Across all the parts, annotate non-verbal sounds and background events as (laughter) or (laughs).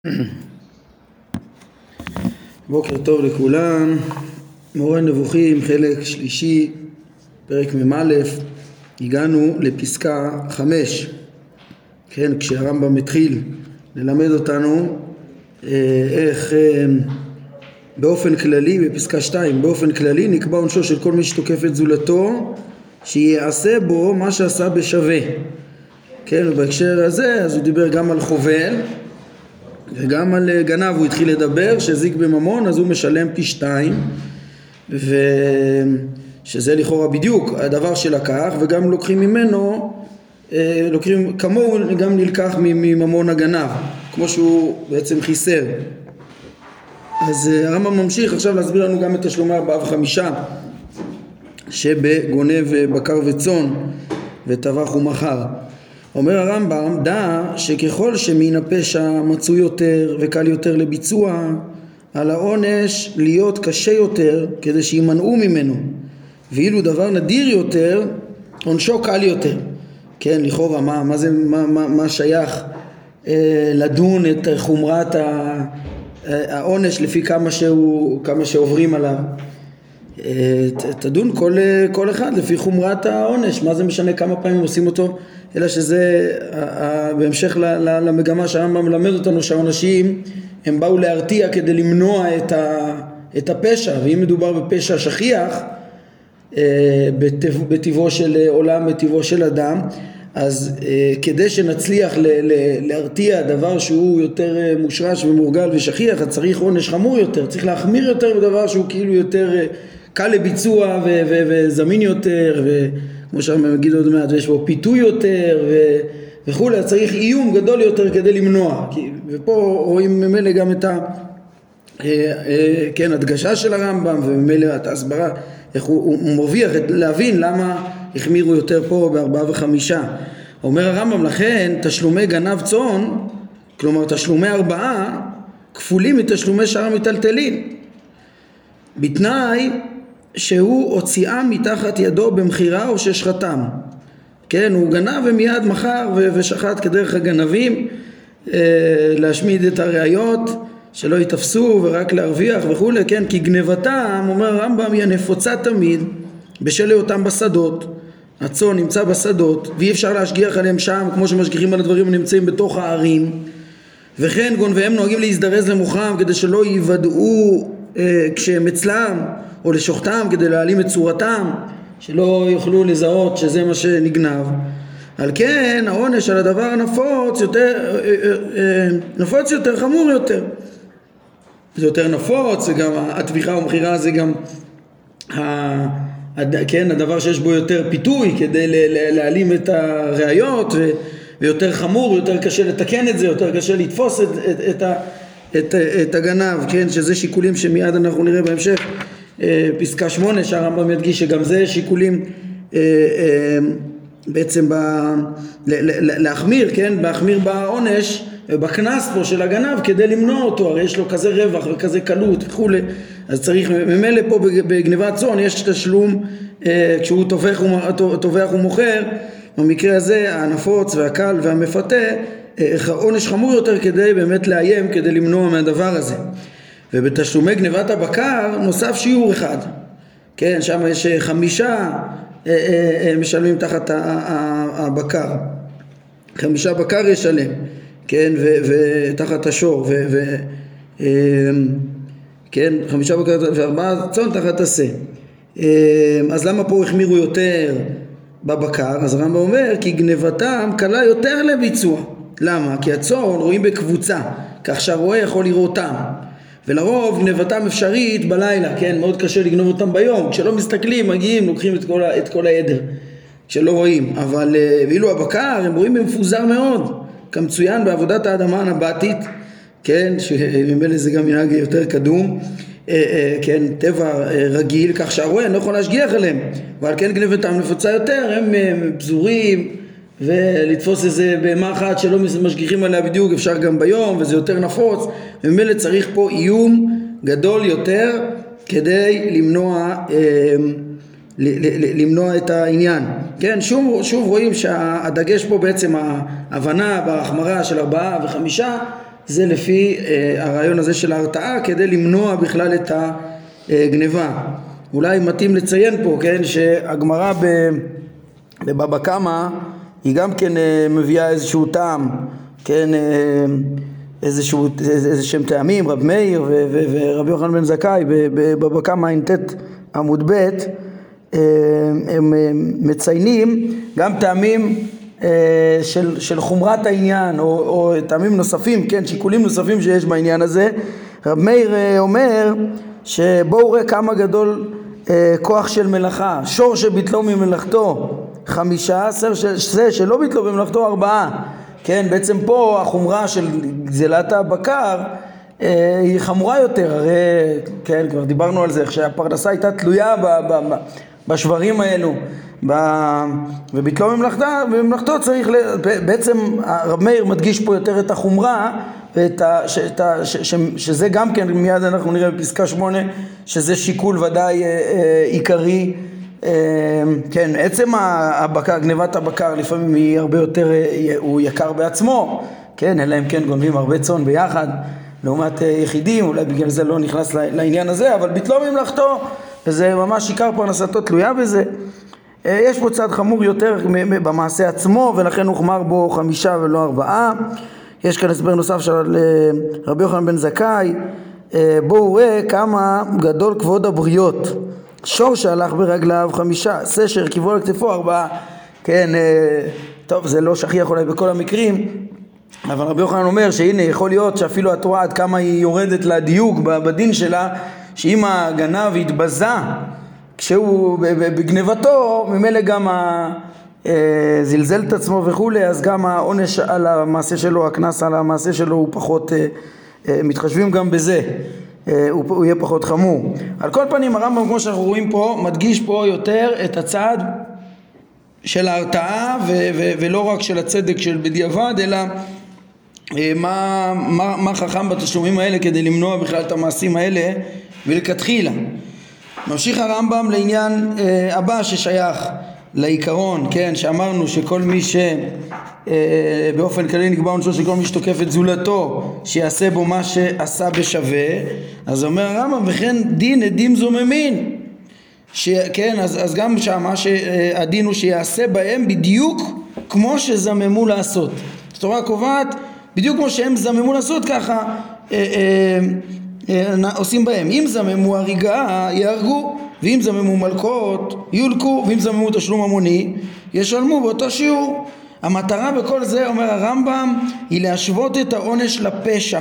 (clears throat) בוקר טוב לכולם, מורה נבוכים, חלק שלישי, פרק מ"א, הגענו לפסקה חמש, כן, כשהרמב"ם התחיל ללמד אותנו אה, איך אה, באופן כללי, בפסקה שתיים, באופן כללי נקבע עונשו של כל מי שתוקף את זולתו, שיעשה בו מה שעשה בשווה. כן, בהקשר הזה, אז הוא דיבר גם על חובל וגם על אה, גנב הוא התחיל לדבר, שהזיק בממון אז הוא משלם פי שתיים ושזה לכאורה בדיוק הדבר שלקח וגם לוקחים ממנו, אה, לוקחים כמוהו גם נלקח מממון הגנב כמו שהוא בעצם חיסר. אז אה, הרמב"ם ממשיך עכשיו להסביר לנו גם את תשלומי ארבעה וחמישה שבגונב בקר וצאן וטבח ומכר אומר הרמב"ם, דע שככל שמן הפשע מצוי יותר וקל יותר לביצוע, על העונש להיות קשה יותר כדי שימנעו ממנו, ואילו דבר נדיר יותר, עונשו קל יותר. כן, לכאורה, מה, מה, זה, מה, מה, מה שייך אה, לדון את חומרת אה, העונש לפי כמה, שהוא, כמה שעוברים עליו? אה, תדון כל, כל אחד לפי חומרת העונש, מה זה משנה כמה פעמים עושים אותו אלא שזה בהמשך למגמה שהרמב"ם מלמד אותנו שהעונשים הם באו להרתיע כדי למנוע את, ה, את הפשע ואם מדובר בפשע שכיח אה, בטבעו של עולם, בטבעו של אדם אז אה, כדי שנצליח ל, ל, להרתיע דבר שהוא יותר אה, מושרש ומורגל ושכיח אז צריך עונש חמור יותר, צריך להחמיר יותר בדבר שהוא כאילו יותר קל לביצוע ו, ו, וזמין יותר ו... כמו שהרמב"ם יגיד עוד מעט, ויש בו פיתוי יותר ו... וכולי, צריך איום גדול יותר כדי למנוע. כי, ופה רואים ממילא גם את ה... אה, אה, כן, הדגשה של הרמב"ם וממילא את ההסברה, איך הוא, הוא מרוויח להבין למה החמירו יותר פה בארבעה וחמישה. אומר הרמב"ם, לכן תשלומי גנב צאן, כלומר תשלומי ארבעה, כפולים מתשלומי שאר המיטלטלין. בתנאי שהוא הוציאה מתחת ידו במכירה או ששחטם. כן, הוא גנב ומיד מכר ושחט כדרך הגנבים אה, להשמיד את הראיות שלא ייתפסו ורק להרוויח וכולי, כן, כי גנבתם, אומר הרמב"ם, היא הנפוצה תמיד בשל היותם בשדות. הצאן נמצא בשדות ואי אפשר להשגיח עליהם שם כמו שמשגיחים על הדברים הנמצאים בתוך הערים וכן גונביהם נוהגים להזדרז למוחם כדי שלא יוודאו אה, כשהם אצלם או לשוחתם כדי להעלים את צורתם שלא יוכלו לזהות שזה מה שנגנב. על כן העונש על הדבר הנפוץ יותר, אה, אה, נפוץ יותר, חמור יותר. זה יותר נפוץ, וגם הטביחה ומכירה זה גם כן, הדבר שיש בו יותר פיתוי כדי להעלים את הראיות ויותר חמור, יותר קשה לתקן את זה, יותר קשה לתפוס את, את, את, את, את הגנב, כן, שזה שיקולים שמיד אנחנו נראה בהמשך. אה, פסקה שמונה שהרמב"ם ידגיש שגם זה שיקולים אה, אה, בעצם ב, להחמיר, כן, להחמיר בעונש, בקנס פה של הגנב כדי למנוע אותו, הרי יש לו כזה רווח וכזה קלות וכולי, אז צריך, ממילא פה בגניבת צאן יש תשלום כשהוא טובח ומוכר, במקרה הזה הנפוץ והקל והמפתה עונש חמור יותר כדי באמת לאיים, כדי למנוע מהדבר הזה. ובתשלומי גנבת הבקר נוסף שיעור אחד, כן, שם יש חמישה אה, אה, אה, משלמים תחת הבקר, חמישה בקר ישלם, כן, ותחת השור, ו, ו, כן, חמישה בקר וארבעה צאן תחת השה. אז למה פה החמירו יותר בבקר? אז הרמב"ם אומר כי גנבתם קלה יותר לביצוע. למה? כי הצאן רואים בקבוצה, כך שהרועה יכול לראותם. ולרוב גנבתם אפשרית בלילה, כן? מאוד קשה לגנוב אותם ביום. כשלא מסתכלים, מגיעים, לוקחים את כל, את כל העדר, כשלא רואים. אבל אה, ואילו הבקר, הם רואים במפוזר מאוד, כמצוין בעבודת האדמה הנבטית, כן? שממילא זה גם מנהג יותר קדום. אה, אה, כן, טבע רגיל, כך שהרועה לא יכול להשגיח עליהם, ועל כן גנבתם נפוצה יותר, הם פזורים, ולתפוס איזה בהמה אחת שלא משגיחים עליה בדיוק אפשר גם ביום וזה יותר נפוץ וממילא צריך פה איום גדול יותר כדי למנוע, אה, למנוע את העניין כן שוב, שוב רואים שהדגש פה בעצם ההבנה בהחמרה של ארבעה וחמישה זה לפי הרעיון הזה של ההרתעה כדי למנוע בכלל את הגניבה. אולי מתאים לציין פה, כן, שהגמרא בבבא קמא היא גם כן מביאה איזשהו טעם, כן, איזשהו, איזה שהם טעמים, רב מאיר ורבי יוחנן בן זכאי קמא ע"ט עמוד ב' הם מציינים גם טעמים של, של חומרת העניין או, או טעמים נוספים, כן, שיקולים נוספים שיש בעניין הזה. רב מאיר אומר שבואו ראה כמה גדול כוח של מלאכה, שור שביטלו ממלאכתו חמישה, זה שלא ביטלו במלאכתו ארבעה. כן, בעצם פה החומרה של גזלת הבקר אה, היא חמורה יותר, הרי, כן, כבר דיברנו על זה, איך שהפרנסה הייתה תלויה ב, ב, ב, בשברים האלו, ב, וביטלו ממלכתה, בממלכתו צריך, ל, בעצם הרב מאיר מדגיש פה יותר את החומרה, ואת ה, ש, את ה, ש, ש, שזה גם כן, מיד אנחנו נראה בפסקה שמונה, שזה שיקול ודאי אה, אה, עיקרי כן, עצם הבקר, גנבת הבקר לפעמים היא הרבה יותר, אה, הוא יקר בעצמו, כן, אלא אם כן גונבים הרבה צאן ביחד, לעומת אה, יחידים, אולי בגלל זה לא נכנס לעניין הזה, אבל ביטלו ממלכתו, וזה ממש עיקר פרנסתו תלויה בזה. אה, יש פה צד חמור יותר במעשה עצמו, ולכן הוחמר בו חמישה ולא ארבעה. יש כאן הסבר נוסף של רבי יוחנן בן זכאי, בואו ראה כמה גדול כבוד הבריות. שור שהלך ברגליו חמישה, סשר, כיבו על כתפו ארבעה, כן, אה, טוב זה לא שכיח אולי בכל המקרים, אבל רבי יוחנן אומר שהנה יכול להיות שאפילו התורה עד כמה היא יורדת לדיוק בדין שלה, שאם הגנב התבזה כשהוא בגנבתו, ממילא גם ה... אה, זלזל את עצמו וכולי, אז גם העונש על המעשה שלו, הקנס על המעשה שלו הוא פחות, אה, מתחשבים גם בזה. אה, הוא, יהיה פחות חמור. על כל פנים הרמב"ם כמו שאנחנו רואים פה מדגיש פה יותר את הצד של ההרתעה ו- ו- ולא רק של הצדק של בדיעבד אלא אה, מה, מה, מה חכם בתשלומים האלה כדי למנוע בכלל את המעשים האלה ולכתחילה. ממשיך הרמב"ם לעניין אה, הבא ששייך לעיקרון, כן, שאמרנו שכל מי שבאופן אה, כללי נקבע עונשו שכל מי שתוקף את זולתו שיעשה בו מה שעשה בשווה אז אומר הרמב"ם וכן דין עדים זוממין כן, אז, אז גם שמה שהדין הוא שיעשה בהם בדיוק כמו שזממו לעשות. התורה קובעת בדיוק כמו שהם זממו לעשות ככה אה, אה, אה, עושים בהם אם זממו הריגה יהרגו ואם זממו מלקות יולקו ואם זממו תשלום המוני ישלמו באותו שיעור. המטרה בכל זה אומר הרמב"ם היא להשוות את העונש לפשע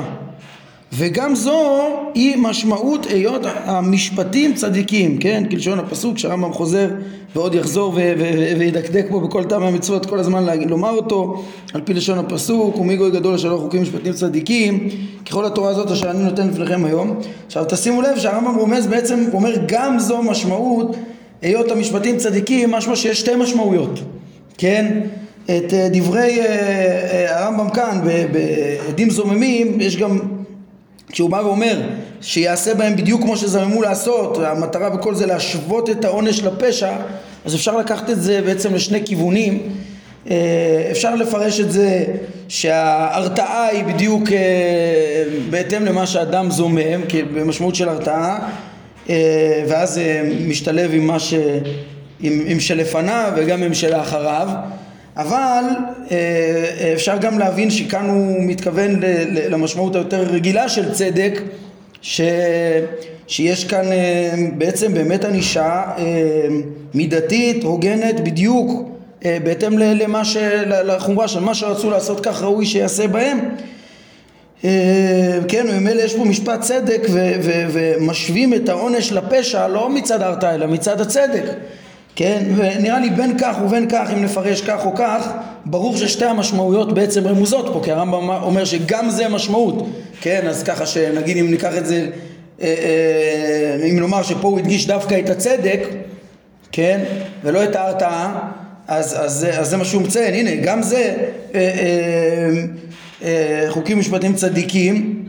וגם זו היא משמעות היות המשפטים צדיקים, כן? כלשון הפסוק שהרמב"ם חוזר ועוד יחזור וידקדק פה בכל טעם המצוות כל הזמן לומר אותו על פי לשון הפסוק ומי גוי גדול אשר לא חוקים משפטים צדיקים ככל התורה הזאת אשר אני נותן לפניכם היום עכשיו תשימו לב שהרמב"ם רומז בעצם אומר גם זו משמעות היות המשפטים צדיקים משמע שיש שתי משמעויות כן את אה, דברי אה, אה, הרמב"ם כאן בעדים זוממים יש גם כשהוא בא ואומר שיעשה בהם בדיוק כמו שזממו לעשות, המטרה בכל זה להשוות את העונש לפשע, אז אפשר לקחת את זה בעצם לשני כיוונים. אה, אפשר לפרש את זה שההרתעה היא בדיוק אה, בהתאם למה שאדם זומם, במשמעות של הרתעה, אה, ואז זה משתלב עם מה ש... עם, עם שלפניו וגם עם שלאחריו. אבל אה, אה, אפשר גם להבין שכאן הוא מתכוון למשמעות היותר רגילה של צדק ש... שיש כאן אה, בעצם באמת ענישה מידתית, הוגנת, בדיוק בהתאם למה ש... לחומרה של מה שרצו לעשות כך ראוי שיעשה בהם. כן, וממילא יש פה משפט צדק ו- ו- ומשווים את העונש לפשע לא מצד ההרתעה אלא מצד הצדק כן, ונראה לי בין כך ובין כך אם נפרש כך או כך ברור ששתי המשמעויות בעצם רמוזות פה כי הרמב"ם אומר שגם זה משמעות. כן, אז ככה שנגיד אם ניקח את זה אה, אה, אם נאמר שפה הוא הדגיש דווקא את הצדק כן, ולא את ההרתעה אז, אז, אז זה מה שהוא מציין, הנה גם זה אה, חוקים משפטיים צדיקים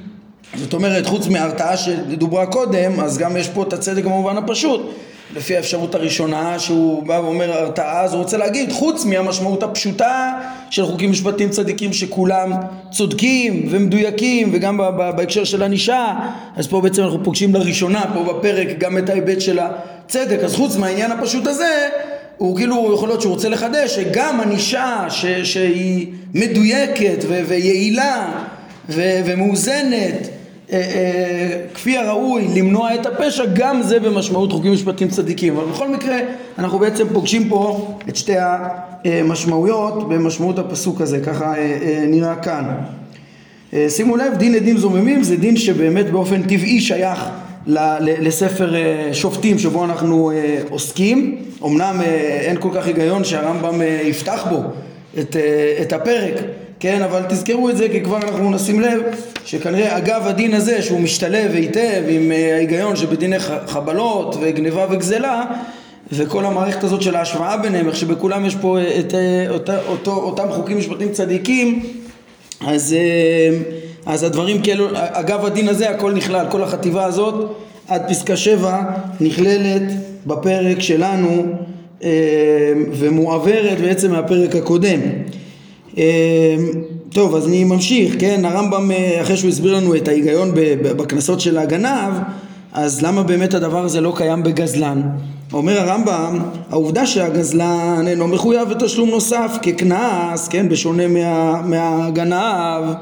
זאת אומרת חוץ מההרתעה שדוברה קודם אז גם יש פה את הצדק במובן הפשוט לפי האפשרות הראשונה שהוא בא ואומר הרתעה אז הוא רוצה להגיד חוץ מהמשמעות הפשוטה של חוקים משפטיים צדיקים שכולם צודקים ומדויקים וגם בהקשר של ענישה אז פה בעצם אנחנו פוגשים לראשונה פה בפרק גם את ההיבט של הצדק. אז חוץ מהעניין הפשוט הזה הוא כאילו יכול להיות שהוא רוצה לחדש שגם ענישה שהיא מדויקת ויעילה ומאוזנת כפי הראוי למנוע את הפשע גם זה במשמעות חוקים משפטיים צדיקים. אבל בכל מקרה אנחנו בעצם פוגשים פה את שתי המשמעויות במשמעות הפסוק הזה ככה אה, נראה כאן. שימו לב דין עדים זוממים זה דין שבאמת באופן טבעי שייך לספר שופטים שבו אנחנו עוסקים. אמנם אין כל כך היגיון שהרמב"ם יפתח בו את, את הפרק כן, אבל תזכרו את זה כי כבר אנחנו נשים לב שכנראה אגב הדין הזה שהוא משתלב היטב עם אה, ההיגיון שבדיני חבלות וגניבה וגזלה וכל המערכת הזאת של ההשוואה ביניהם, איך שבכולם יש פה אה, את אה, אותה, אותו, אותם חוקים משפטיים צדיקים אז, אז הדברים כאילו, אגב הדין הזה הכל נכלל, כל החטיבה הזאת עד פסקה שבע נכללת בפרק שלנו ומועברת בעצם מהפרק הקודם טוב, אז אני ממשיך, כן? הרמב"ם, אה, אחרי שהוא הסביר לנו את ההיגיון בקנסות של הגנב, אז למה באמת הדבר הזה לא קיים בגזלן? אומר הרמב"ם, העובדה שהגזלן אינו מחויב בתשלום נוסף כקנס, כן? בשונה מה, מהגנב,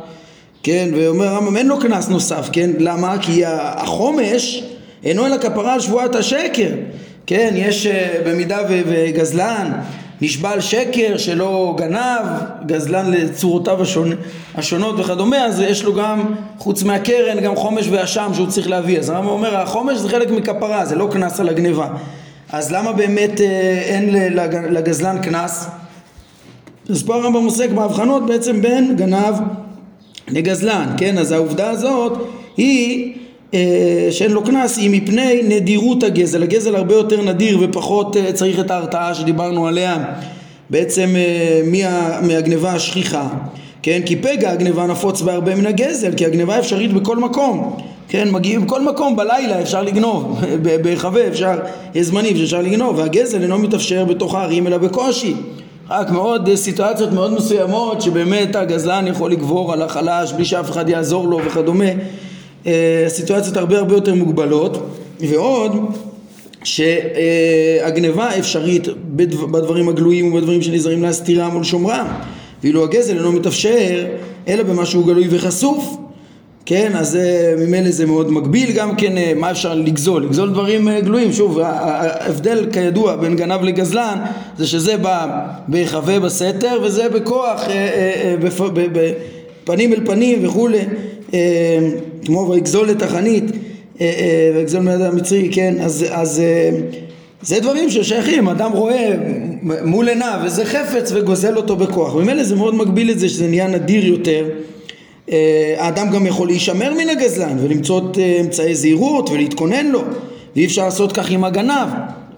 כן? ואומר הרמב"ם, אין לו קנס נוסף, כן? למה? כי החומש אינו אלא כפרה על שבועת השקר, כן? יש אה, במידה וגזלן נשבע על שקר שלא גנב, גזלן לצורותיו השונ... השונות וכדומה, אז יש לו גם, חוץ מהקרן, גם חומש ואשם שהוא צריך להביא. אז הרמב"ם אומר, החומש זה חלק מכפרה, זה לא קנס על הגניבה. אז למה באמת אה, אין לגזלן קנס? אז פה הרמב"ם עוסק בהבחנות בעצם בין גנב לגזלן, כן? אז העובדה הזאת היא שאין לו קנס היא מפני נדירות הגזל, הגזל הרבה יותר נדיר ופחות אה, צריך את ההרתעה שדיברנו עליה בעצם אה, מה, מהגניבה השכיחה, כן? כי פגע הגניבה נפוץ בהרבה מן הגזל, כי הגניבה אפשרית בכל מקום, כן? מגיעים בכל מקום בלילה אפשר לגנוב, (laughs) בהיחווה אפשר, יש זמנים שאפשר לגנוב, והגזל אינו מתאפשר בתוך הערים אלא בקושי. רק מאוד סיטואציות מאוד מסוימות שבאמת הגזלן יכול לגבור על החלש בלי שאף אחד יעזור לו וכדומה הסיטואציות אה, הרבה הרבה יותר מוגבלות ועוד שהגניבה אפשרית בדברים הגלויים ובדברים שנזהרים להסתירם ולשומרם ואילו הגזל אינו מתאפשר אלא במה שהוא גלוי וחשוף. כן, אז ממילא זה מאוד מגביל גם כן, אה, מה אפשר לגזול? לגזול דברים אה, גלויים, שוב, ההבדל כידוע בין גנב לגזלן זה שזה בא בהיחווה בסתר וזה בכוח, בפנים אל פנים וכולי. אה, כמו ויגזול את החנית אה, אה, ויגזול מיד המצרי, כן, אז, אז זה דברים ששייכים, אדם רואה מול עיניו איזה חפץ וגוזל אותו בכוח, וממילא זה מאוד מגביל את זה שזה נהיה נדיר יותר. האדם גם יכול להישמר מן הגזלן ולמצוא אמצעי זהירות ולהתכונן לו. ואי אפשר לעשות כך עם הגנב.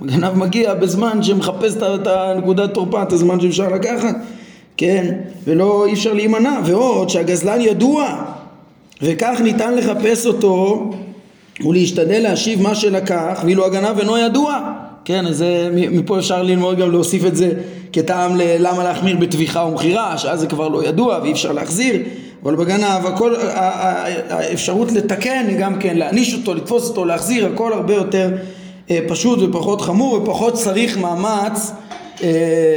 הגנב מגיע בזמן שמחפש את הנקודת תורפה, את הזמן שאפשר לקחת כן, ולא אי אפשר להימנע. ועוד שהגזלן ידוע וכך ניתן לחפש אותו ולהשתדל להשיב מה שלקח ואילו הגנב אינו ידוע. כן אז מפה אפשר ללמוד גם להוסיף את זה כטעם ללמה להחמיר בטביחה ומכירה שאז זה כבר לא ידוע ואי אפשר להחזיר. אבל בגנב הכל האפשרות לתקן היא גם כן להעניש אותו לתפוס אותו להחזיר הכל הרבה יותר אה, פשוט ופחות חמור ופחות צריך מאמץ אה,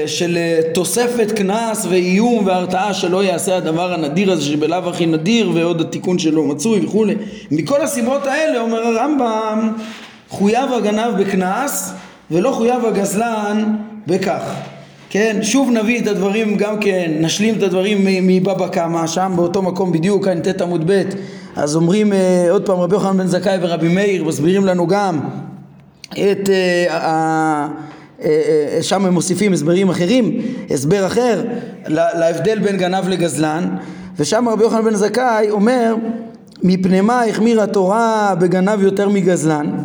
של אה, תוספת קנס ואיום והרתעה שלא יעשה הדבר הנדיר הזה שבלאו הכי נדיר ועוד התיקון שלו מצוי וכולי. מכל הסיבות האלה אומר הרמב"ם חויב הגנב בקנס ולא חויב הגזלן בכך. כן, שוב נביא את הדברים גם כן, נשלים את הדברים מבבא קמא, שם באותו מקום בדיוק, כאן ט' עמוד ב', אז אומרים אה, עוד פעם רבי יוחנן בן זכאי ורבי מאיר, מסבירים לנו גם את אה, אה, אה, שם הם מוסיפים הסברים אחרים, הסבר אחר להבדל בין גנב לגזלן ושם רבי יוחנן בן זכאי אומר מפני מה החמירה תורה בגנב יותר מגזלן?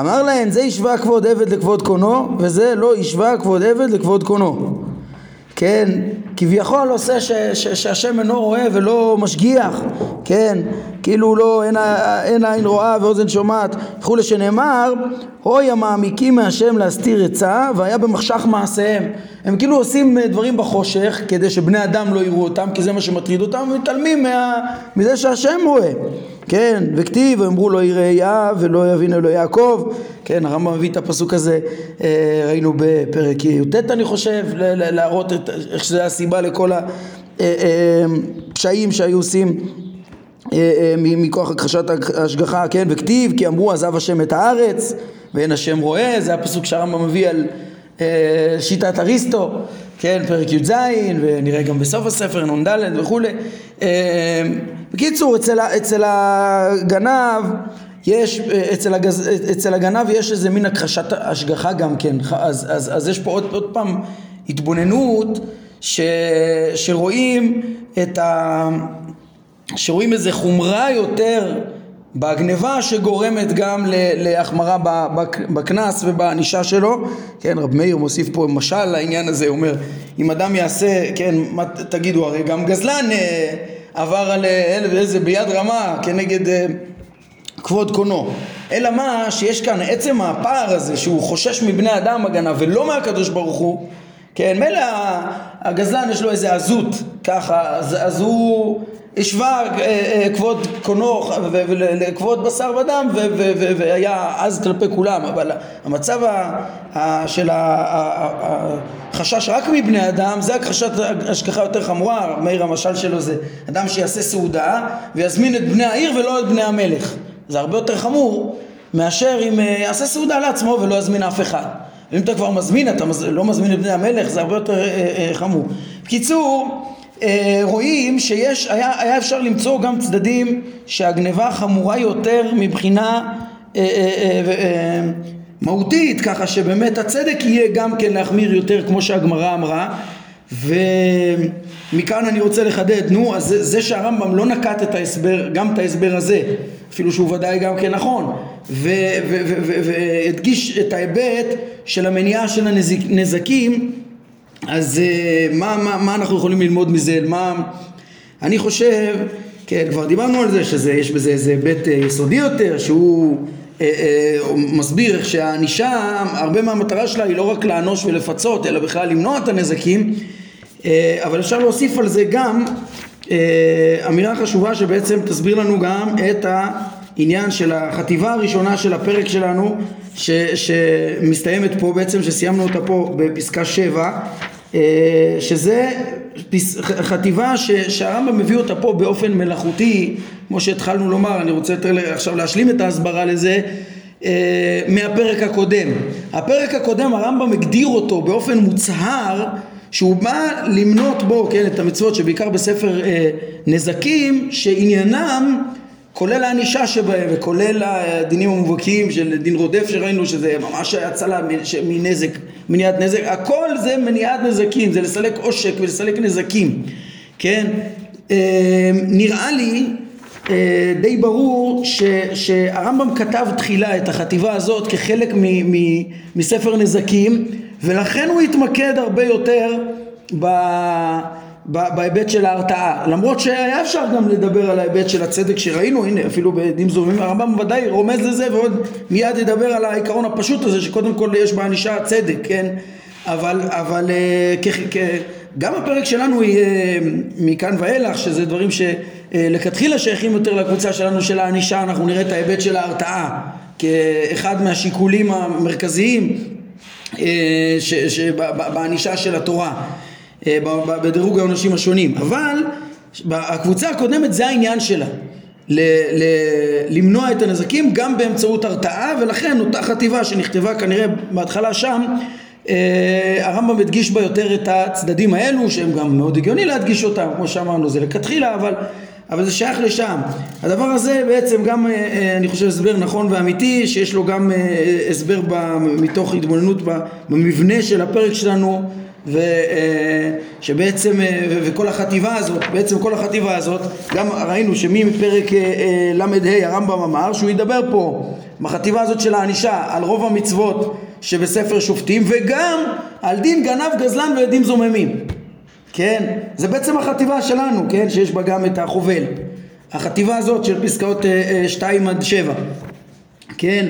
אמר להם זה השווה כבוד עבד לכבוד קונו וזה לא השווה כבוד עבד לכבוד קונו כן, כביכול עושה ש, ש, שהשם אינו רואה ולא משגיח, כן, כאילו לא, אין, אין עין רואה ואוזן שומעת וכולי שנאמר אוי המעמיקים מהשם להסתיר עצה והיה במחשך מעשיהם הם כאילו עושים דברים בחושך כדי שבני אדם לא יראו אותם כי זה מה שמטריד אותם ומתעלמים מה, מזה שהשם רואה. כן, וכתיב, אמרו לא יראה יהב ולא יבין אלוהי יעקב, כן, הרמב"ם מביא את הפסוק הזה, אה, ראינו בפרק י"ט אני חושב, להראות את, איך שזה הסיבה לכל הפשעים אה, אה, שהיו עושים מכוח הכחשת ההשגחה, כן, וכתיב, כי אמרו עזב השם את הארץ ואין השם רואה, זה הפסוק שהרמב"ם מביא על שיטת אריסטו, כן, פרק י"ז, ונראה גם בסוף הספר, נ"ד וכולי. בקיצור, אצל, אצל הגנב יש, אצל, הגז, אצל הגנב יש איזה מין הכחשת השגחה גם כן, אז, אז, אז יש פה עוד, עוד פעם התבוננות ש, שרואים את ה... שרואים איזה חומרה יותר בגניבה שגורמת גם להחמרה בקנס ובענישה שלו, כן רב מאיר מוסיף פה משל לעניין הזה, הוא אומר אם אדם יעשה, כן מה תגידו הרי גם גזלן אה, עבר על איזה ביד רמה כנגד אה, כבוד קונו. אלא מה שיש כאן עצם הפער הזה שהוא חושש מבני אדם הגנה ולא מהקדוש ברוך הוא כן מילא הגזלן יש לו איזה עזות ככה אז, אז הוא השווה אה, אה, כבוד קונו לכבוד בשר ודם והיה עז כלפי כולם אבל המצב של החשש רק מבני אדם זה הכחשת השגחה יותר חמורה מאיר המשל שלו זה אדם שיעשה סעודה ויזמין את בני העיר ולא את בני המלך זה הרבה יותר חמור מאשר אם אה, יעשה סעודה לעצמו ולא יזמין אף אחד אם אתה כבר מזמין, אתה לא מזמין את בני המלך, זה הרבה יותר חמור. בקיצור, רואים שיש, היה, היה אפשר למצוא גם צדדים שהגניבה חמורה יותר מבחינה אה, אה, מהותית, ככה שבאמת הצדק יהיה גם כן להחמיר יותר כמו שהגמרא אמרה. ומכאן אני רוצה לחדד, נו, אז זה, זה שהרמב"ם לא נקט את ההסבר, גם את ההסבר הזה, אפילו שהוא ודאי גם כן נכון, והדגיש את ההיבט של המניעה של הנזקים אז אה, מה, מה, מה אנחנו יכולים ללמוד מזה? מה... אני חושב, כן, כבר דיברנו על זה שיש בזה איזה היבט אה, יסודי יותר שהוא אה, אה, מסביר איך שהענישה, הרבה מהמטרה שלה היא לא רק לענוש ולפצות אלא בכלל למנוע את הנזקים אה, אבל אפשר להוסיף על זה גם אה, אמירה חשובה שבעצם תסביר לנו גם את העניין של החטיבה הראשונה של הפרק שלנו ש, שמסתיימת פה בעצם שסיימנו אותה פה בפסקה 7 אה, שזה חטיבה שהרמב"ם מביא אותה פה באופן מלאכותי כמו שהתחלנו לומר אני רוצה יותר עכשיו להשלים את ההסברה לזה אה, מהפרק הקודם. הפרק הקודם הרמב"ם הגדיר אותו באופן מוצהר שהוא בא למנות בו כן את המצוות שבעיקר בספר אה, נזקים שעניינם כולל הענישה שבהם וכולל הדינים המובהקים של דין רודף שראינו שזה ממש הצלה מנזק, מניעת נזק, הכל זה מניעת נזקים, זה לסלק עושק ולסלק נזקים, כן? אה, נראה לי אה, די ברור ש, שהרמב"ם כתב תחילה את החטיבה הזאת כחלק מ, מ, מספר נזקים ולכן הוא התמקד הרבה יותר ב... בהיבט של ההרתעה. למרות שהיה אפשר גם לדבר על ההיבט של הצדק שראינו הנה אפילו בדים זומים הרמב"ם ודאי רומז לזה ועוד מיד ידבר על העיקרון הפשוט הזה שקודם כל יש בענישה צדק כן? אבל אבל אה, כ, כ, גם הפרק שלנו יהיה מכאן ואילך שזה דברים שלכתחילה שייכים יותר לקבוצה שלנו של הענישה אנחנו נראה את ההיבט של ההרתעה כאחד מהשיקולים המרכזיים אה, בענישה של התורה. אה, בדירוג העונשים השונים אבל הקבוצה הקודמת זה העניין שלה ל- ל- למנוע את הנזקים גם באמצעות הרתעה ולכן אותה חטיבה שנכתבה כנראה בהתחלה שם אה, הרמב"ם הדגיש בה יותר את הצדדים האלו שהם גם מאוד הגיוני להדגיש אותם כמו שאמרנו זה לכתחילה אבל אבל זה שייך לשם. הדבר הזה בעצם גם אה, אני חושב הסבר נכון ואמיתי שיש לו גם הסבר מתוך התבוננות במבנה של הפרק שלנו ושבעצם, אה, אה, וכל החטיבה הזאת, בעצם כל החטיבה הזאת, גם ראינו שמפרק אה, ל"ה הרמב"ם אמר שהוא ידבר פה בחטיבה הזאת של הענישה על רוב המצוות שבספר שופטים וגם על דין גנב גזלן ועדים זוממים כן? זה בעצם החטיבה שלנו, כן? שיש בה גם את החובל. החטיבה הזאת של פסקאות 2 עד 7, כן?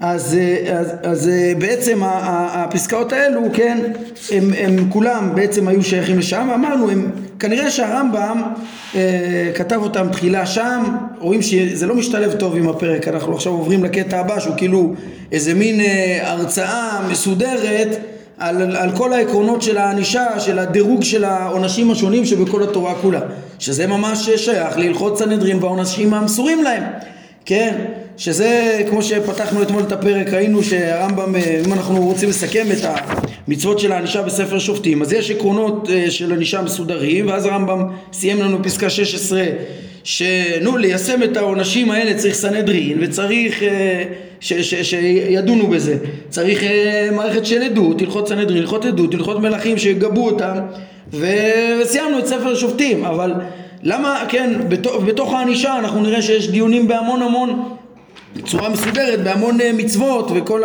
אז, אז, אז בעצם הפסקאות האלו, כן, הם, הם כולם בעצם היו שייכים לשם, אמרנו, הם, כנראה שהרמב"ם אה, כתב אותם תחילה שם, רואים שזה לא משתלב טוב עם הפרק, אנחנו עכשיו עוברים לקטע הבא שהוא כאילו איזה מין אה, הרצאה מסודרת על, על כל העקרונות של הענישה, של הדירוג של העונשים השונים שבכל התורה כולה, שזה ממש שייך להלכות סנהדרין והעונשים המסורים להם, כן? שזה כמו שפתחנו אתמול את הפרק ראינו שהרמב"ם אם אנחנו רוצים לסכם את המצוות של הענישה בספר שופטים אז יש עקרונות אה, של ענישה מסודרים ואז הרמב"ם סיים לנו פסקה 16 שנו ליישם את העונשים האלה צריך סנהדרין וצריך אה, ש, ש, שידונו בזה. צריך אה, מערכת של עדות, הלכות סנהדרין, הלכות עדות, הלכות מלכים שיגבו אותם וסיימנו את ספר השופטים אבל למה, כן, בתוך, בתוך הענישה אנחנו נראה שיש דיונים בהמון המון בצורה מסודרת בהמון אה, מצוות וכל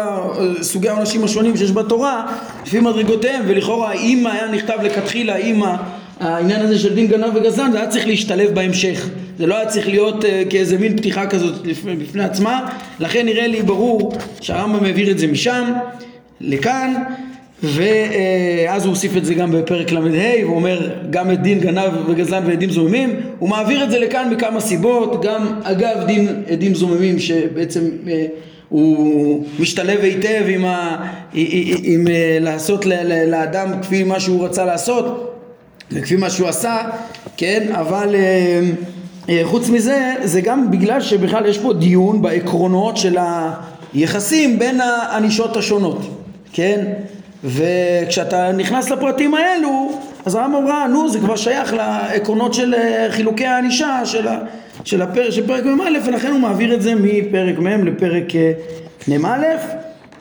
סוגי העונשים השונים שיש בתורה לפי מדרגותיהם ולכאורה אם היה נכתב לכתחילה אם העניין הזה של דין גנב וגזען זה היה צריך להשתלב בהמשך. זה לא היה צריך להיות uh, כאיזה מין פתיחה כזאת בפני עצמה. לכן נראה לי ברור שהרמב"ם העביר את זה משם לכאן ואז הוא הוסיף את זה גם בפרק ל"ה, הוא אומר גם את דין גנב וגזלן ועדים זוממים, הוא מעביר את זה לכאן מכמה סיבות, גם אגב דין עדים זוממים שבעצם אה, הוא משתלב היטב עם, ה, עם, עם אה, לעשות לאדם כפי מה שהוא רצה לעשות וכפי מה שהוא עשה, כן, אבל אה, חוץ מזה זה גם בגלל שבכלל יש פה דיון בעקרונות של היחסים בין הענישות השונות, כן? וכשאתה נכנס לפרטים האלו, אז הרמב"ם אמרה, נו זה כבר שייך לעקרונות של אה, חילוקי הענישה של, של, של פרק מ"א ולכן הוא מעביר את זה מפרק מ' לפרק אה, מ"א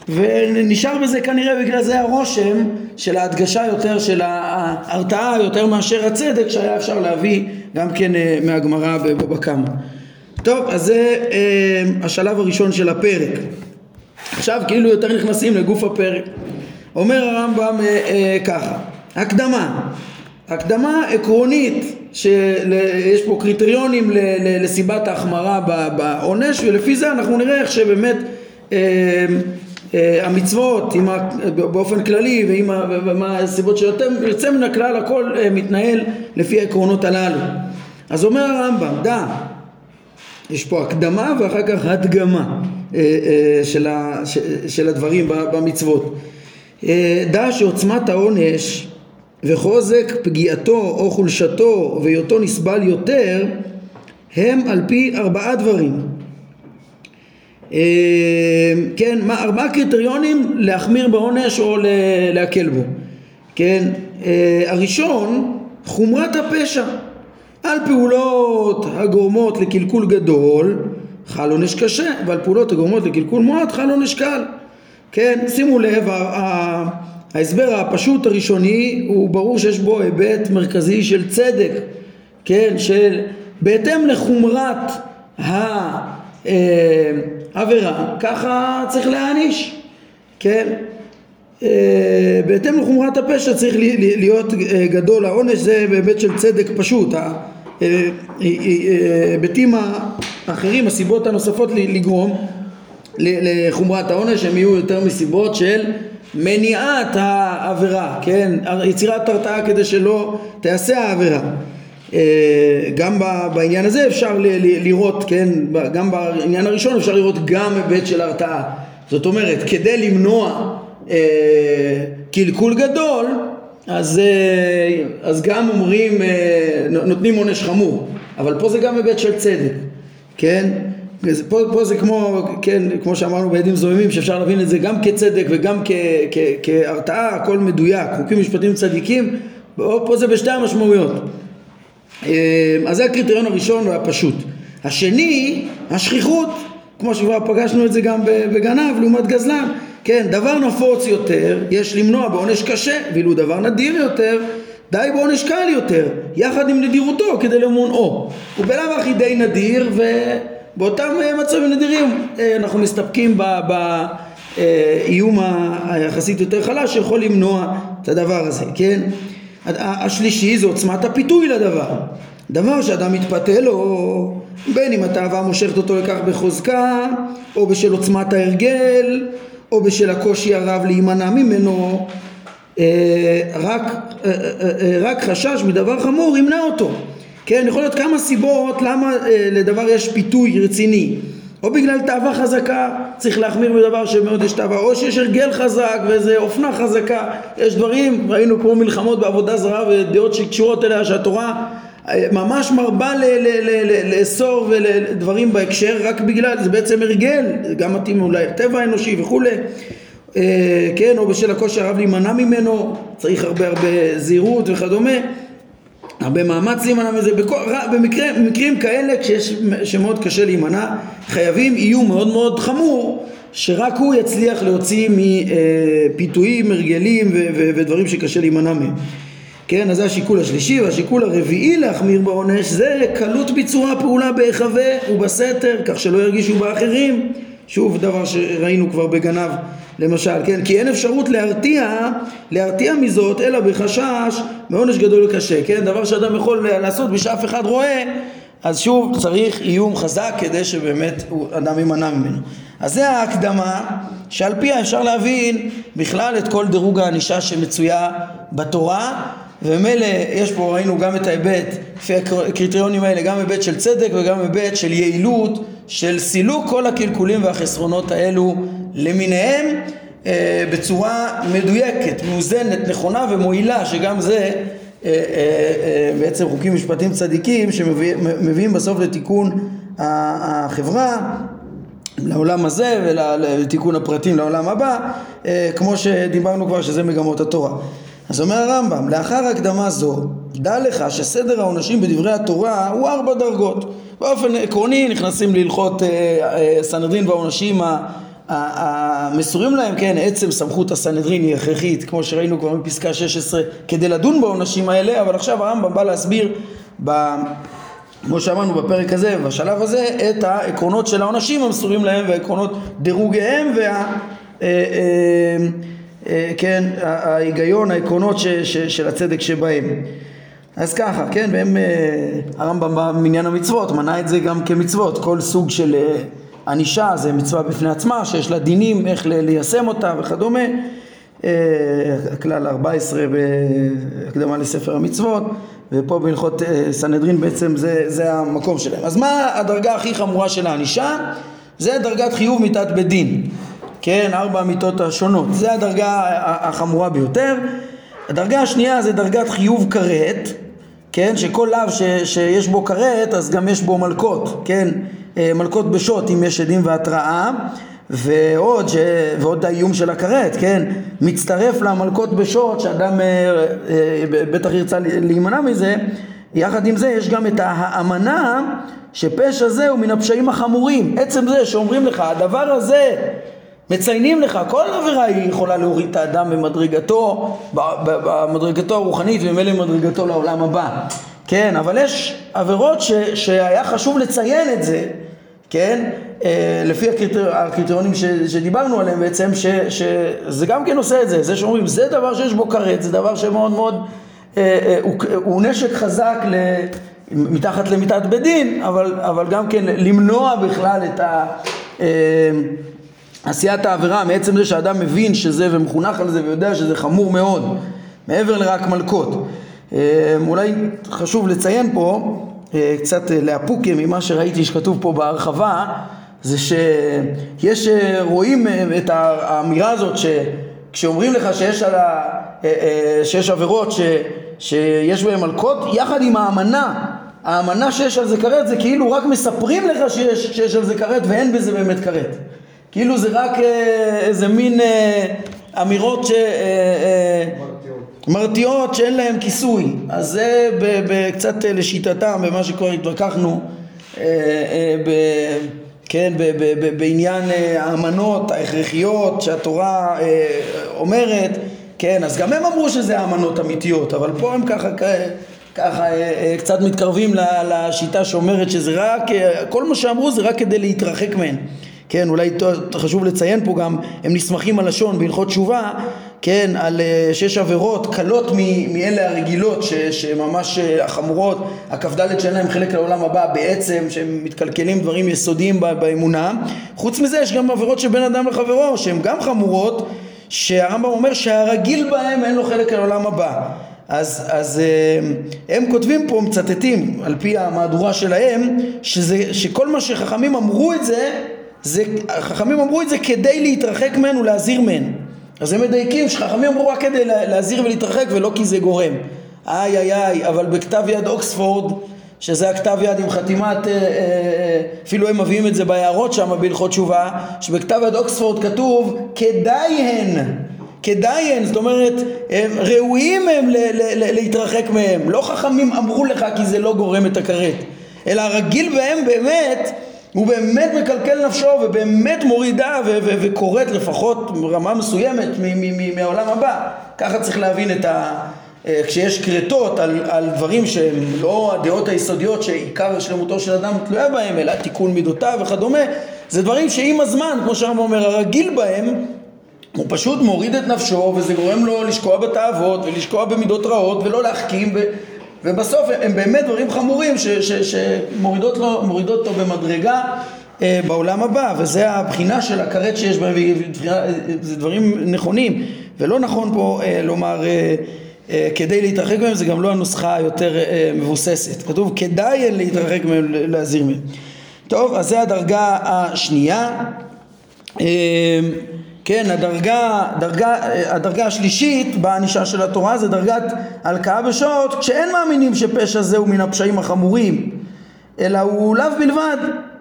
ונשאר בזה כנראה בגלל זה הרושם של ההדגשה יותר של ההרתעה יותר מאשר הצדק שהיה אפשר להביא גם כן אה, מהגמרא בבבא קמא. טוב אז זה השלב הראשון של הפרק עכשיו כאילו יותר נכנסים לגוף הפרק אומר הרמב"ם אה, אה, ככה, הקדמה, הקדמה עקרונית שיש פה קריטריונים לסיבת ההחמרה בעונש ולפי זה אנחנו נראה איך שבאמת אה, אה, המצוות ה, באופן כללי ועם ה, ומה הסיבות שיוצא מן הכלל הכל אה, מתנהל לפי העקרונות הללו. אז אומר הרמב"ם דע יש פה הקדמה ואחר כך הדגמה אה, אה, של, ה, של הדברים במצוות. אה, דע שעוצמת העונש וחוזק פגיעתו או חולשתו והיותו נסבל יותר הם על פי ארבעה דברים. אה, כן, מה, ארבעה קריטריונים להחמיר בעונש או להקל בו. כן, אה, הראשון חומרת הפשע. על פעולות הגורמות לקלקול גדול חל עונש קשה ועל פעולות הגורמות לקלקול מועט חל עונש קל כן, שימו לב, ההסבר הפשוט הראשוני הוא ברור שיש בו היבט מרכזי של צדק, כן, של בהתאם לחומרת העבירה, ככה צריך להעניש, כן, אה, בהתאם לחומרת הפשע צריך להיות אה, גדול העונש זה בהיבט של צדק פשוט ההיבטים אה, האחרים הסיבות הנוספות לגרום לחומרת העונש הם יהיו יותר מסיבות של מניעת העבירה, כן? יצירת הרתעה כדי שלא תעשה העבירה. אה, גם בעניין הזה אפשר לראות, כן? גם בעניין הראשון אפשר לראות גם היבט של הרתעה. זאת אומרת, כדי למנוע אה, קלקול גדול, אז, אה, אז גם אומרים, נותנים עונש חמור. אבל פה זה גם היבט של צדק, כן? פה, פה זה כמו, כן, כמו שאמרנו בעדים זוממים שאפשר להבין את זה גם כצדק וגם כהרתעה, הכל מדויק, חוקים משפטיים צדיקים, פה זה בשתי המשמעויות. אה, אז זה הקריטריון הראשון והפשוט. השני, השכיחות, כמו שכבר פגשנו את זה גם בגנב לעומת גזלן, כן, דבר נפוץ יותר, יש למנוע בעונש קשה, ואילו דבר נדיר יותר, די בעונש קל יותר, יחד עם נדירותו כדי למונעו. הוא בלאו הכי די נדיר ו... באותם אה, מצבים נדירים אה, אנחנו מסתפקים באיום היחסית יותר חלש שיכול למנוע את הדבר הזה, כן? השלישי זה עוצמת הפיתוי לדבר. דבר שאדם מתפתה לו, בין אם התאווה מושכת אותו לכך בחוזקה, או בשל עוצמת ההרגל, או בשל הקושי הרב להימנע ממנו, אה, רק, אה, אה, רק חשש מדבר חמור ימנע אותו. כן, יכול להיות כמה סיבות למה לדבר יש פיתוי רציני. או בגלל תאווה חזקה צריך להחמיר בדבר שמאוד יש תאווה, או שיש הרגל חזק ואיזה אופנה חזקה, יש דברים, ראינו כמו מלחמות בעבודה זרה ודעות שקשורות אליה שהתורה ממש מרבה לאסור ודברים בהקשר רק בגלל, זה בעצם הרגל, זה גם מתאים אולי לטבע האנושי וכולי אה, כן, או בשל הקושי הרב להימנע ממנו, צריך הרבה הרבה זהירות וכדומה, הרבה מאמץ להימנע מזה, במקרה, במקרים כאלה כשיש, שמאוד קשה להימנע, חייבים איום מאוד מאוד חמור שרק הוא יצליח להוציא מפיתויים, הרגלים ודברים שקשה להימנע מהם. כן, אז זה השיקול השלישי, והשיקול הרביעי להחמיר בעונש זה קלות ביצוע הפעולה בהיחווה ובסתר, כך שלא ירגישו באחרים. שוב, דבר שראינו כבר בגנב למשל, כן? כי אין אפשרות להרתיע, להרתיע מזאת, אלא בחשש מעונש גדול וקשה, כן? דבר שאדם יכול לעשות בשאף אחד רואה, אז שוב צריך איום חזק כדי שבאמת אדם יימנע ממנו. אז זה ההקדמה שעל פיה אפשר להבין בכלל את כל דירוג הענישה שמצויה בתורה וממילא יש פה ראינו גם את ההיבט לפי הקריטריונים האלה גם היבט של צדק וגם היבט של יעילות של סילוק כל הקלקולים והחסרונות האלו למיניהם אה, בצורה מדויקת, מאוזנת, נכונה ומועילה שגם זה אה, אה, אה, בעצם חוקים משפטיים צדיקים שמביאים בסוף לתיקון החברה לעולם הזה ולתיקון הפרטים לעולם הבא אה, כמו שדיברנו כבר שזה מגמות התורה. אז אומר הרמב"ם, לאחר הקדמה זו, דע לך שסדר העונשים בדברי התורה הוא ארבע דרגות. באופן עקרוני נכנסים להלכות אה, אה, סנהדרין והעונשים המסורים להם, כן, עצם סמכות הסנהדרין היא הכרחית, כמו שראינו כבר בפסקה 16, כדי לדון בעונשים האלה, אבל עכשיו הרמב"ם בא להסביר, ב, כמו שאמרנו בפרק הזה, בשלב הזה, את העקרונות של העונשים המסורים להם והעקרונות דירוגיהם וה... אה, אה, אה, כן, ההיגיון, העקרונות ש, ש, של הצדק שבהם. אז ככה, כן, והם, אה, הרמב"ם במניין המצוות מנה את זה גם כמצוות, כל סוג של אה, ענישה זה מצווה בפני עצמה, שיש לה דינים איך ליישם אותה וכדומה. הכלל 14 בהקדמה לספר המצוות, ופה בהלכות סנהדרין בעצם זה, זה המקום שלהם. אז מה הדרגה הכי חמורה של הענישה? זה דרגת חיוב מיתת בית דין. כן, ארבע המיתות השונות. זה הדרגה החמורה ביותר. הדרגה השנייה זה דרגת חיוב כרת, כן, שכל לאו ש, שיש בו כרת אז גם יש בו מלקות, כן, אה, מלקות בשוט אם יש עדים והתראה ועוד, ש... ועוד האיום של הכרת, כן, מצטרף למלקות בשוט שאדם אה, אה, בטח ירצה להימנע מזה, יחד עם זה יש גם את האמנה שפשע זה הוא מן הפשעים החמורים, עצם זה שאומרים לך הדבר הזה מציינים לך, כל עבירה היא יכולה להוריד את האדם במדרגתו, במדרגתו הרוחנית וממילא במדרגתו לעולם הבא. כן, אבל יש עבירות ש, שהיה חשוב לציין את זה, כן, אה, לפי הקריטר, הקריטריונים ש, שדיברנו עליהם בעצם, ש, שזה גם כן עושה את זה, זה שאומרים זה דבר שיש בו כרת, זה דבר שמאוד מאוד, אה, אה, הוא, הוא נשק חזק ל, מתחת למיטת בית דין, אבל, אבל גם כן למנוע בכלל את ה... אה, עשיית העבירה מעצם זה שאדם מבין שזה ומחונך על זה ויודע שזה חמור מאוד מעבר לרק מלקות. אה, אולי חשוב לציין פה אה, קצת לאפוקיה ממה שראיתי שכתוב פה בהרחבה זה שיש אה, רואים את האמירה הזאת שכשאומרים לך שיש, על ה, שיש עבירות ש, שיש בהן מלקות יחד עם האמנה האמנה שיש על זה כרת זה כאילו רק מספרים לך שיש, שיש על זה כרת ואין בזה באמת כרת כאילו זה רק אה, איזה מין אה, אמירות ש... אה, מרתיעות שאין להן כיסוי. אז זה קצת לשיטתם, במה שכבר התווכחנו. כן, בעניין האמנות ההכרחיות שהתורה אומרת, כן, אז גם הם אמרו שזה האמנות אמיתיות, אבל פה הם ככה, ככה קצת מתקרבים לשיטה שאומרת שזה רק, כל מה שאמרו זה רק כדי להתרחק מהן. כן, אולי חשוב לציין פה גם, הם נסמכים על לשון בהלכות תשובה, כן, על אה, שיש עבירות קלות מאלה הרגילות שממש אה, החמורות, הכ"ד שאין להם חלק לעולם הבא בעצם, שהם מתקלקלים דברים יסודיים באמונה. חוץ מזה יש גם עבירות שבין אדם לחברו שהן גם חמורות, שהרמב"ם אומר שהרגיל בהם אין לו חלק לעולם הבא. אז, אז אה, הם כותבים פה, מצטטים על פי המהדורה שלהם, שזה, שכל מה שחכמים אמרו את זה, זה, חכמים אמרו את זה כדי להתרחק מהן ולהזהיר מהן. אז הם מדייקים שחכמים אמרו רק כדי להזהיר ולהתרחק ולא כי זה גורם. איי איי איי, אבל בכתב יד אוקספורד, שזה הכתב יד עם חתימת, אה, אה, אפילו הם מביאים את זה בהערות שם בהלכות תשובה, שבכתב יד אוקספורד כתוב כדאי הן, כדאי הן, זאת אומרת הם ראויים הם להתרחק מהם, לא חכמים אמרו לך כי זה לא גורם את הכרת, אלא הרגיל בהם באמת הוא באמת מקלקל נפשו ובאמת מורידה וקוראת לפחות רמה מסוימת מהעולם הבא. ככה צריך להבין את ה... אה, כשיש כרתות על, על דברים שהם לא הדעות היסודיות שעיקר שלמותו של אדם תלויה בהם, אלא תיקון מידותיו וכדומה, זה דברים שעם הזמן, כמו שהרמב"ם אומר, הרגיל בהם הוא פשוט מוריד את נפשו וזה גורם לו לשקוע בתאוות ולשקוע במידות רעות ולא להחכים ובסוף הם באמת דברים חמורים שמורידות אותו במדרגה אה, בעולם הבא וזה הבחינה של הכרת שיש בהם זה דברים נכונים. ולא נכון פה אה, לומר אה, כדי להתרחק מהם זה גם לא הנוסחה היותר מבוססת. כתוב כדאי להתרחק מהם להזהיר מהם טוב אז זה הדרגה השנייה כן, הדרגה, דרגה, הדרגה השלישית בענישה של התורה זה דרגת הלקאה בשעות כשאין מאמינים שפשע זה הוא מן הפשעים החמורים אלא הוא לאו בלבד,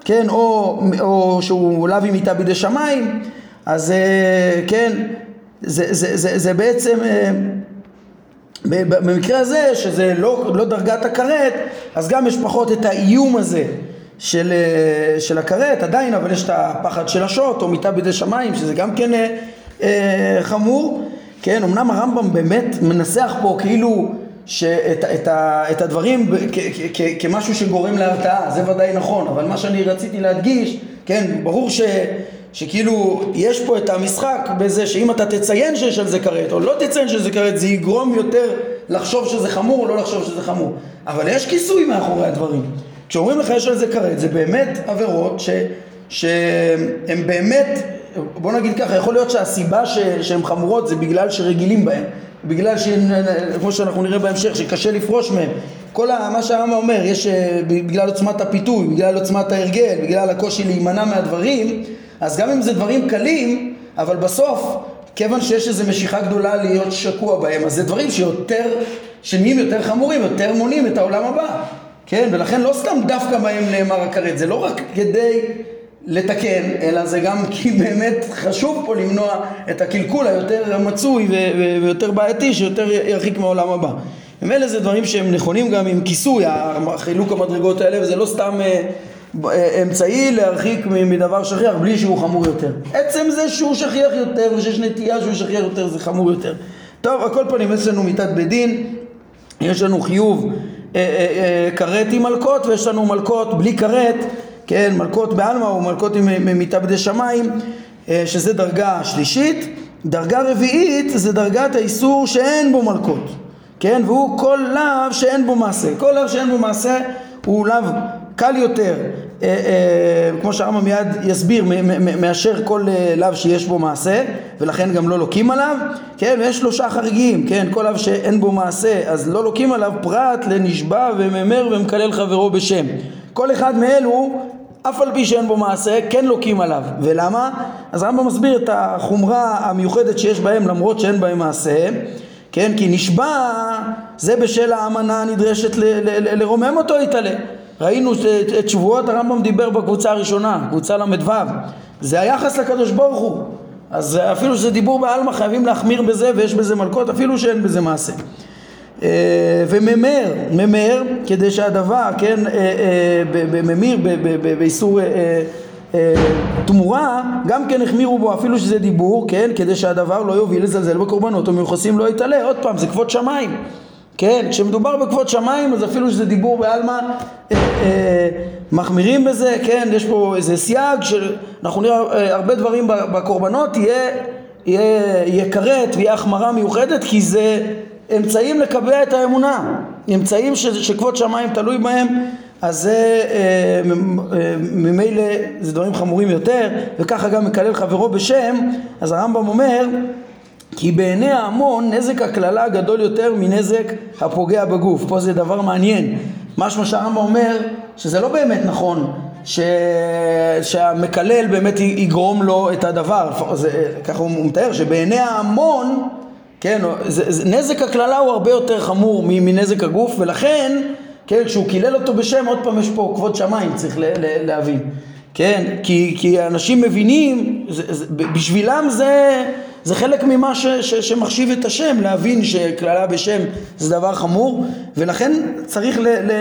כן, או, או שהוא לאו עם מיתה בידי שמיים אז אה, כן, זה, זה, זה, זה בעצם אה, במקרה הזה שזה לא, לא דרגת הכרת אז גם יש פחות את האיום הזה של, אה, של הכרת עדיין, אבל יש את הפחד של השוט או מיטה בידי שמיים, שזה גם כן אה, אה, חמור. כן, אמנם הרמב"ם באמת מנסח פה כאילו שאת, את, ה, את הדברים כ, כ, כ, כמשהו שגורם להרתעה, זה ודאי נכון, אבל מה שאני רציתי להדגיש, כן, ברור ש, שכאילו יש פה את המשחק בזה שאם אתה תציין שיש על זה כרת או לא תציין שזה כרת זה יגרום יותר לחשוב שזה חמור או לא לחשוב שזה חמור אבל יש כיסוי מאחורי הדברים כשאומרים לך יש על זה כרת, זה באמת עבירות שהן באמת, בוא נגיד ככה, יכול להיות שהסיבה ש, שהן חמורות זה בגלל שרגילים בהן, בגלל שכמו שאנחנו נראה בהמשך, שקשה לפרוש מהן. כל מה שהעם אומר, יש אה, בגלל עוצמת הפיתוי, בגלל עוצמת ההרגל, בגלל הקושי להימנע מהדברים, אז גם אם זה דברים קלים, אבל בסוף, כיוון שיש איזו משיכה גדולה להיות שקוע בהם, אז זה דברים שיותר, שנהיים יותר חמורים, יותר מונים את העולם הבא. כן, ולכן לא סתם דווקא בהם נאמר הכרת, זה לא רק כדי לתקן, אלא זה גם כי (laughs) באמת חשוב פה למנוע את הקלקול היותר מצוי ויותר בעייתי שיותר ירחיק מהעולם הבא. ומילא זה דברים שהם נכונים גם עם כיסוי, החילוק המדרגות האלה, וזה לא סתם אה, אה, אמצעי להרחיק מדבר שכיח בלי שהוא חמור יותר. עצם זה שהוא שכיח יותר ושיש נטייה שהוא שכיח יותר זה חמור יותר. טוב, על כל פנים יש לנו מיתת בית דין, יש לנו חיוב כרת עם מלקות ויש לנו מלקות בלי כרת, כן, מלקות בעלמא או מלקות מתאבדי שמיים, שזה דרגה שלישית. דרגה רביעית זה דרגת האיסור שאין בו מלקות, כן, והוא כל לאו שאין בו מעשה. כל לאו שאין בו מעשה הוא לאו קל יותר, אה, אה, כמו שהרמב"ם מיד יסביר, מאשר כל אה, לאו שיש בו מעשה, ולכן גם לא לוקים עליו, כן, ויש שלושה חריגים, כן, כל לאו שאין בו מעשה, אז לא לוקים עליו פרט לנשבע וממר ומקלל חברו בשם. כל אחד מאלו אף על פי שאין בו מעשה, כן לוקים עליו. ולמה? אז הרמב"ם מסביר את החומרה המיוחדת שיש בהם למרות שאין בהם מעשה. כן, כי נשבע זה בשל האמנה הנדרשת לרומם אותו יתעלה. ראינו שאת שבועות הרמב"ם דיבר בקבוצה הראשונה, קבוצה ל"ו, זה היחס לקדוש ברוך הוא, אז אפילו שזה דיבור בעלמא חייבים להחמיר בזה ויש בזה מלכות אפילו שאין בזה מעשה. אה, וממר, ממר כדי שהדבר, כן, אה, אה, בממיר, באיסור תמורה, גם כן החמירו בו אפילו שזה דיבור, כן, כדי שהדבר לא יוביל לזלזל בקורבנות או מיוחסים לא יתעלה, עוד פעם, זה כבוד שמיים. כן, כשמדובר בכבוד שמיים אז אפילו שזה דיבור בעלמא אה, אה, מחמירים בזה, כן, יש פה איזה סייג שאנחנו נראה אה, הרבה דברים בקורבנות יהיה יהיה כרת ויהיה החמרה מיוחדת כי זה אמצעים לקבע את האמונה, אמצעים ש, שכבוד שמיים תלוי בהם אז זה ממילא זה דברים חמורים יותר וככה גם מקלל חברו בשם אז הרמב"ם אומר כי בעיני ההמון נזק הקללה גדול יותר מנזק הפוגע בגוף. פה זה דבר מעניין. משמע שהרמב"ם אומר שזה לא באמת נכון ש... שהמקלל באמת יגרום לו את הדבר, זה, ככה הוא מתאר, שבעיני ההמון, כן, זה, זה, נזק הקללה הוא הרבה יותר חמור מנזק הגוף ולכן, כן, כשהוא קילל אותו בשם, עוד פעם יש פה כבוד שמיים, צריך ל, ל, להבין, כן, כי, כי אנשים מבינים, זה, זה, בשבילם זה זה חלק ממה ש, ש, שמחשיב את השם, להבין שקללה בשם זה דבר חמור, ולכן צריך ל, ל,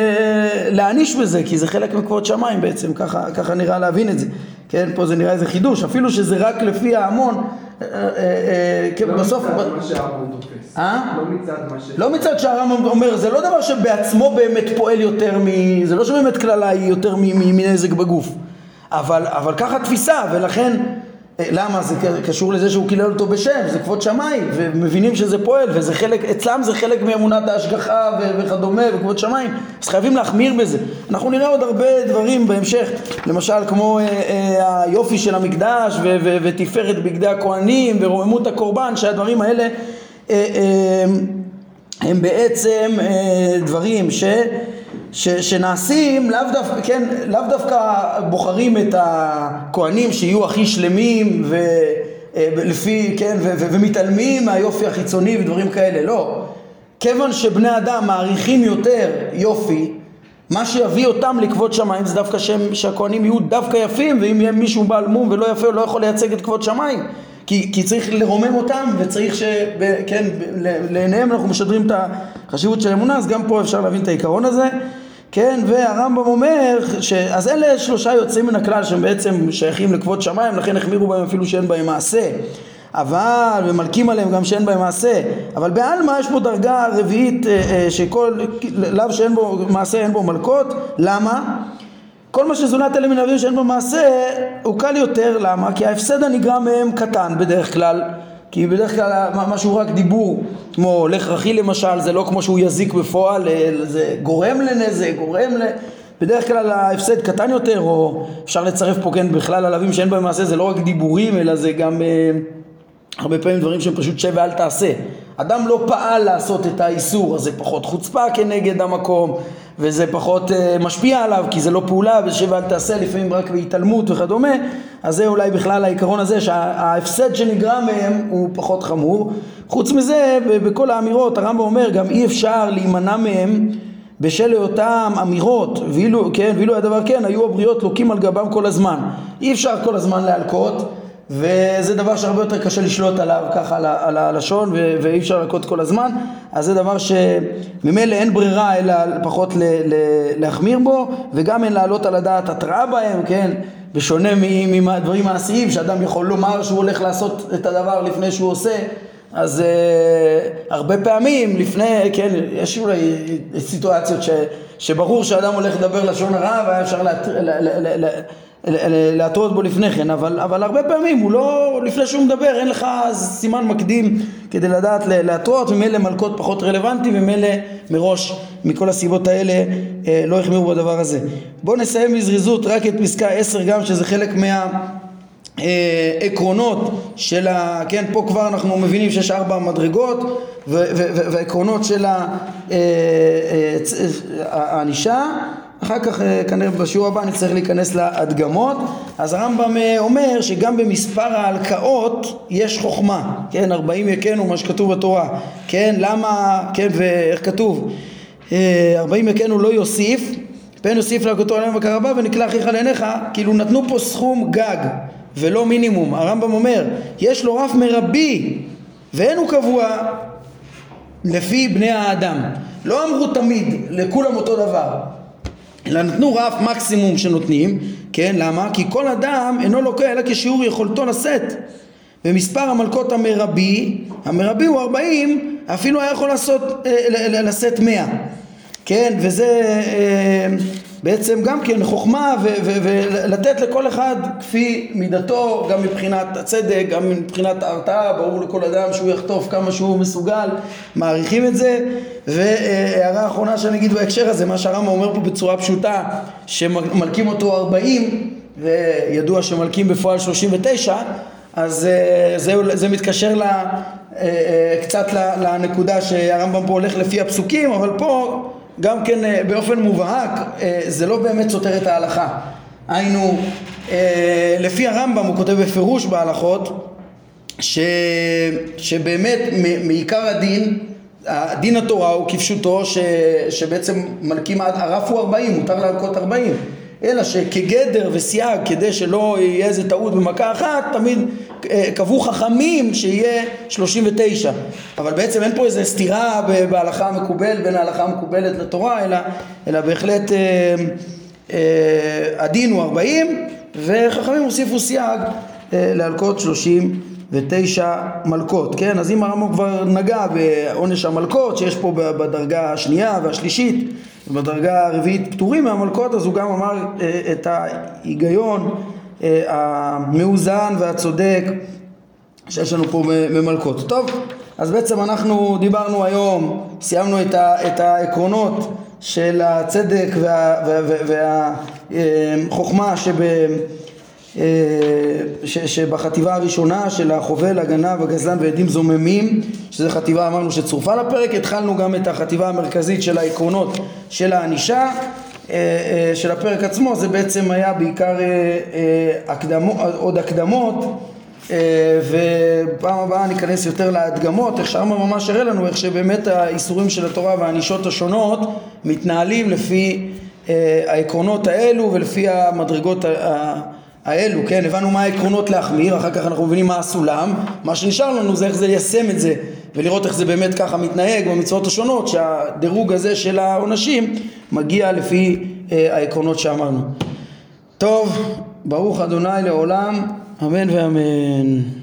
להעניש בזה, כי זה חלק מכבוד שמיים בעצם, ככה, ככה נראה להבין את זה. כן, פה זה נראה איזה חידוש, אפילו שזה רק לפי ההמון, אה, אה, אה, כן, בסוף... לא מצד מה שהרמב"ם תופס. לא מצד מה. לא מצד שהרמב"ם אומר, זה לא דבר שבעצמו באמת פועל יותר מ... זה לא שבאמת קללה היא יותר מנזק בגוף. אבל, אבל ככה תפיסה, ולכן אה, למה? זה קשור לזה שהוא קילל אותו בשם, זה כבוד שמיים, ומבינים שזה פועל, וזה חלק, אצלם זה חלק מאמונת ההשגחה וכדומה, וכבוד שמיים, אז חייבים להחמיר בזה. אנחנו נראה עוד הרבה דברים בהמשך, למשל כמו אה, אה, היופי של המקדש, ותפארת בגדי הכהנים, ורוממות הקורבן, שהדברים האלה אה, אה, הם בעצם אה, דברים ש... ש, שנעשים לאו דווקא, כן, לאו דווקא בוחרים את הכוהנים שיהיו הכי שלמים ולפי, כן, ו, ו, ומתעלמים מהיופי החיצוני ודברים כאלה, לא. כיוון שבני אדם מעריכים יותר יופי, מה שיביא אותם לכבוד שמיים זה דווקא שהם, שהכוהנים יהיו דווקא יפים ואם יהיה מישהו בעל מום ולא יפה הוא לא יכול לייצג את כבוד שמיים כי, כי צריך לרומם אותם וצריך ש... כן, לעיניהם אנחנו משדרים את החשיבות של האמונה אז גם פה אפשר להבין את העיקרון הזה כן, והרמב"ם אומר, ש... אז אלה שלושה יוצאים מן הכלל שהם בעצם שייכים לכבוד שמיים, לכן החמירו בהם אפילו שאין בהם מעשה. אבל, ומלקים עליהם גם שאין בהם מעשה, אבל בעלמא יש פה דרגה רביעית אה, אה, שכל, לאו שאין בו מעשה אין בו מלקות, למה? כל מה שזולת אלה מן אביו שאין בו מעשה הוא קל יותר, למה? כי ההפסד הנגרם מהם קטן בדרך כלל כי בדרך כלל משהו רק דיבור, כמו לך רכי למשל, זה לא כמו שהוא יזיק בפועל, אה, זה גורם לנזק, גורם ל... בדרך כלל ההפסד קטן יותר, או אפשר לצרף פה כן בכלל עלבים שאין בהם מעשה, זה לא רק דיבורים, אלא זה גם אה, הרבה פעמים דברים שהם פשוט שב ואל תעשה. אדם לא פעל לעשות את האיסור, אז זה פחות חוצפה כנגד המקום, וזה פחות uh, משפיע עליו כי זה לא פעולה ושב אל תעשה לפעמים רק בהתעלמות וכדומה. אז זה אולי בכלל העיקרון הזה שההפסד שנגרם מהם הוא פחות חמור. חוץ מזה בכל האמירות הרמב"ם אומר גם אי אפשר להימנע מהם בשל היותם אמירות ואילו, כן, ואילו הדבר כן היו הבריות לוקים על גבם כל הזמן. אי אפשר כל הזמן להלקות וזה דבר שהרבה יותר קשה לשלוט עליו ככה על, הלשון ואי אפשר לקוד כל הזמן. אז זה דבר שממילא אין ברירה אלא פחות ל, ל, להחמיר בו וגם אין להעלות על הדעת התראה בהם כן? בשונה מדברים מעשיים שאדם יכול לומר שהוא הולך לעשות את הדבר לפני שהוא עושה אז uh, הרבה פעמים לפני, כן, יש אולי סיטואציות ש, שברור שאדם הולך לדבר לשון הרע והיה אפשר לה, לה, לה, לה, להתרות בו לפני כן, אבל, אבל הרבה פעמים הוא לא, לפני שהוא מדבר אין לך סימן מקדים כדי לדעת להתרות, ממילא מלכות פחות רלוונטי, ממילא מראש מכל הסיבות האלה אה, לא החמירו בדבר הזה. בואו נסיים בזריזות רק את פסקה 10 גם שזה חלק מה... אה, של ה... כן, פה כבר אנחנו מבינים שיש ארבע מדרגות והעקרונות של אה, הענישה אחר כך אה, כנראה בשיעור הבא נצטרך להיכנס להדגמות. אז הרמב"ם אה, אומר שגם במספר ההלקאות יש חוכמה. כן ארבעים יכנו מה שכתוב בתורה. כן למה כן ואיך כתוב? אה, ארבעים יכנו לא יוסיף פן יוסיף להכותו עליהם בקר הבא ונקלע אחיך לעיניך כאילו נתנו פה סכום גג ולא מינימום. הרמב"ם אומר יש לו רף מרבי ואין הוא קבוע לפי בני האדם. לא אמרו תמיד לכולם אותו דבר אלא נתנו רף מקסימום שנותנים, כן? למה? כי כל אדם אינו לוקח אלא כשיעור יכולתו לשאת. ומספר המלכות המרבי, המרבי הוא 40, אפילו היה יכול לעשות, אה, לשאת 100. כן? וזה, אה, בעצם גם כן חוכמה ולתת לכל אחד כפי מידתו, גם מבחינת הצדק, גם מבחינת ההרתעה, ברור לכל אדם שהוא יחטוף כמה שהוא מסוגל, מעריכים את זה. והערה אחרונה שאני אגיד בהקשר הזה, מה שהרמב"ם אומר פה בצורה פשוטה, שמלקים אותו 40 וידוע שמלקים בפועל 39, אז אה, זה, זה מתקשר לה, אה, אה, קצת לנקודה שהרמב"ם פה הולך לפי הפסוקים, אבל פה גם כן באופן מובהק זה לא באמת סותר את ההלכה. היינו, לפי הרמב"ם הוא כותב בפירוש בהלכות ש, שבאמת מעיקר הדין, דין התורה הוא כפשוטו ש, שבעצם מלקים עד, הרף הוא 40, מותר להלקות 40 אלא שכגדר וסייג כדי שלא יהיה איזה טעות במכה אחת תמיד אה, קבעו חכמים שיהיה 39 אבל בעצם אין פה איזה סתירה בהלכה המקובלת בין ההלכה המקובלת לתורה אלא, אלא בהחלט אה, אה, הדין הוא 40 וחכמים הוסיפו סייג אה, להלקות 39 מלקות כן אז אם הרמב"ם כבר נגע בעונש המלקות שיש פה בדרגה השנייה והשלישית ובדרגה הרביעית פטורים מהמלכות אז הוא גם אמר אה, את ההיגיון אה, המאוזן והצודק שיש לנו פה במלכות. טוב, אז בעצם אנחנו דיברנו היום, סיימנו את, העקרונות של הצדק והחוכמה וה, וה, וה, שב... אה, ש, שבחטיבה הראשונה של החובל, הגנב, הגזלן ועדים זוממים, שזו חטיבה אמרנו שצורפה לפרק, התחלנו גם את החטיבה המרכזית של העקרונות של הענישה אה, אה, של הפרק עצמו, זה בעצם היה בעיקר הקדמו, עוד הקדמות ופעם הבאה ניכנס יותר להדגמות, איך שהרמב"ם ממש הראה לנו איך שבאמת האיסורים של התורה והענישות השונות מתנהלים לפי העקרונות האלו ולפי המדרגות האלו, כן, הבנו מה העקרונות להחמיר, אחר כך אנחנו מבינים מה הסולם, מה שנשאר לנו זה איך זה ליישם את זה ולראות איך זה באמת ככה מתנהג במצוות השונות, שהדירוג הזה של העונשים מגיע לפי אה, העקרונות שאמרנו. טוב, ברוך אדוני לעולם, אמן ואמן.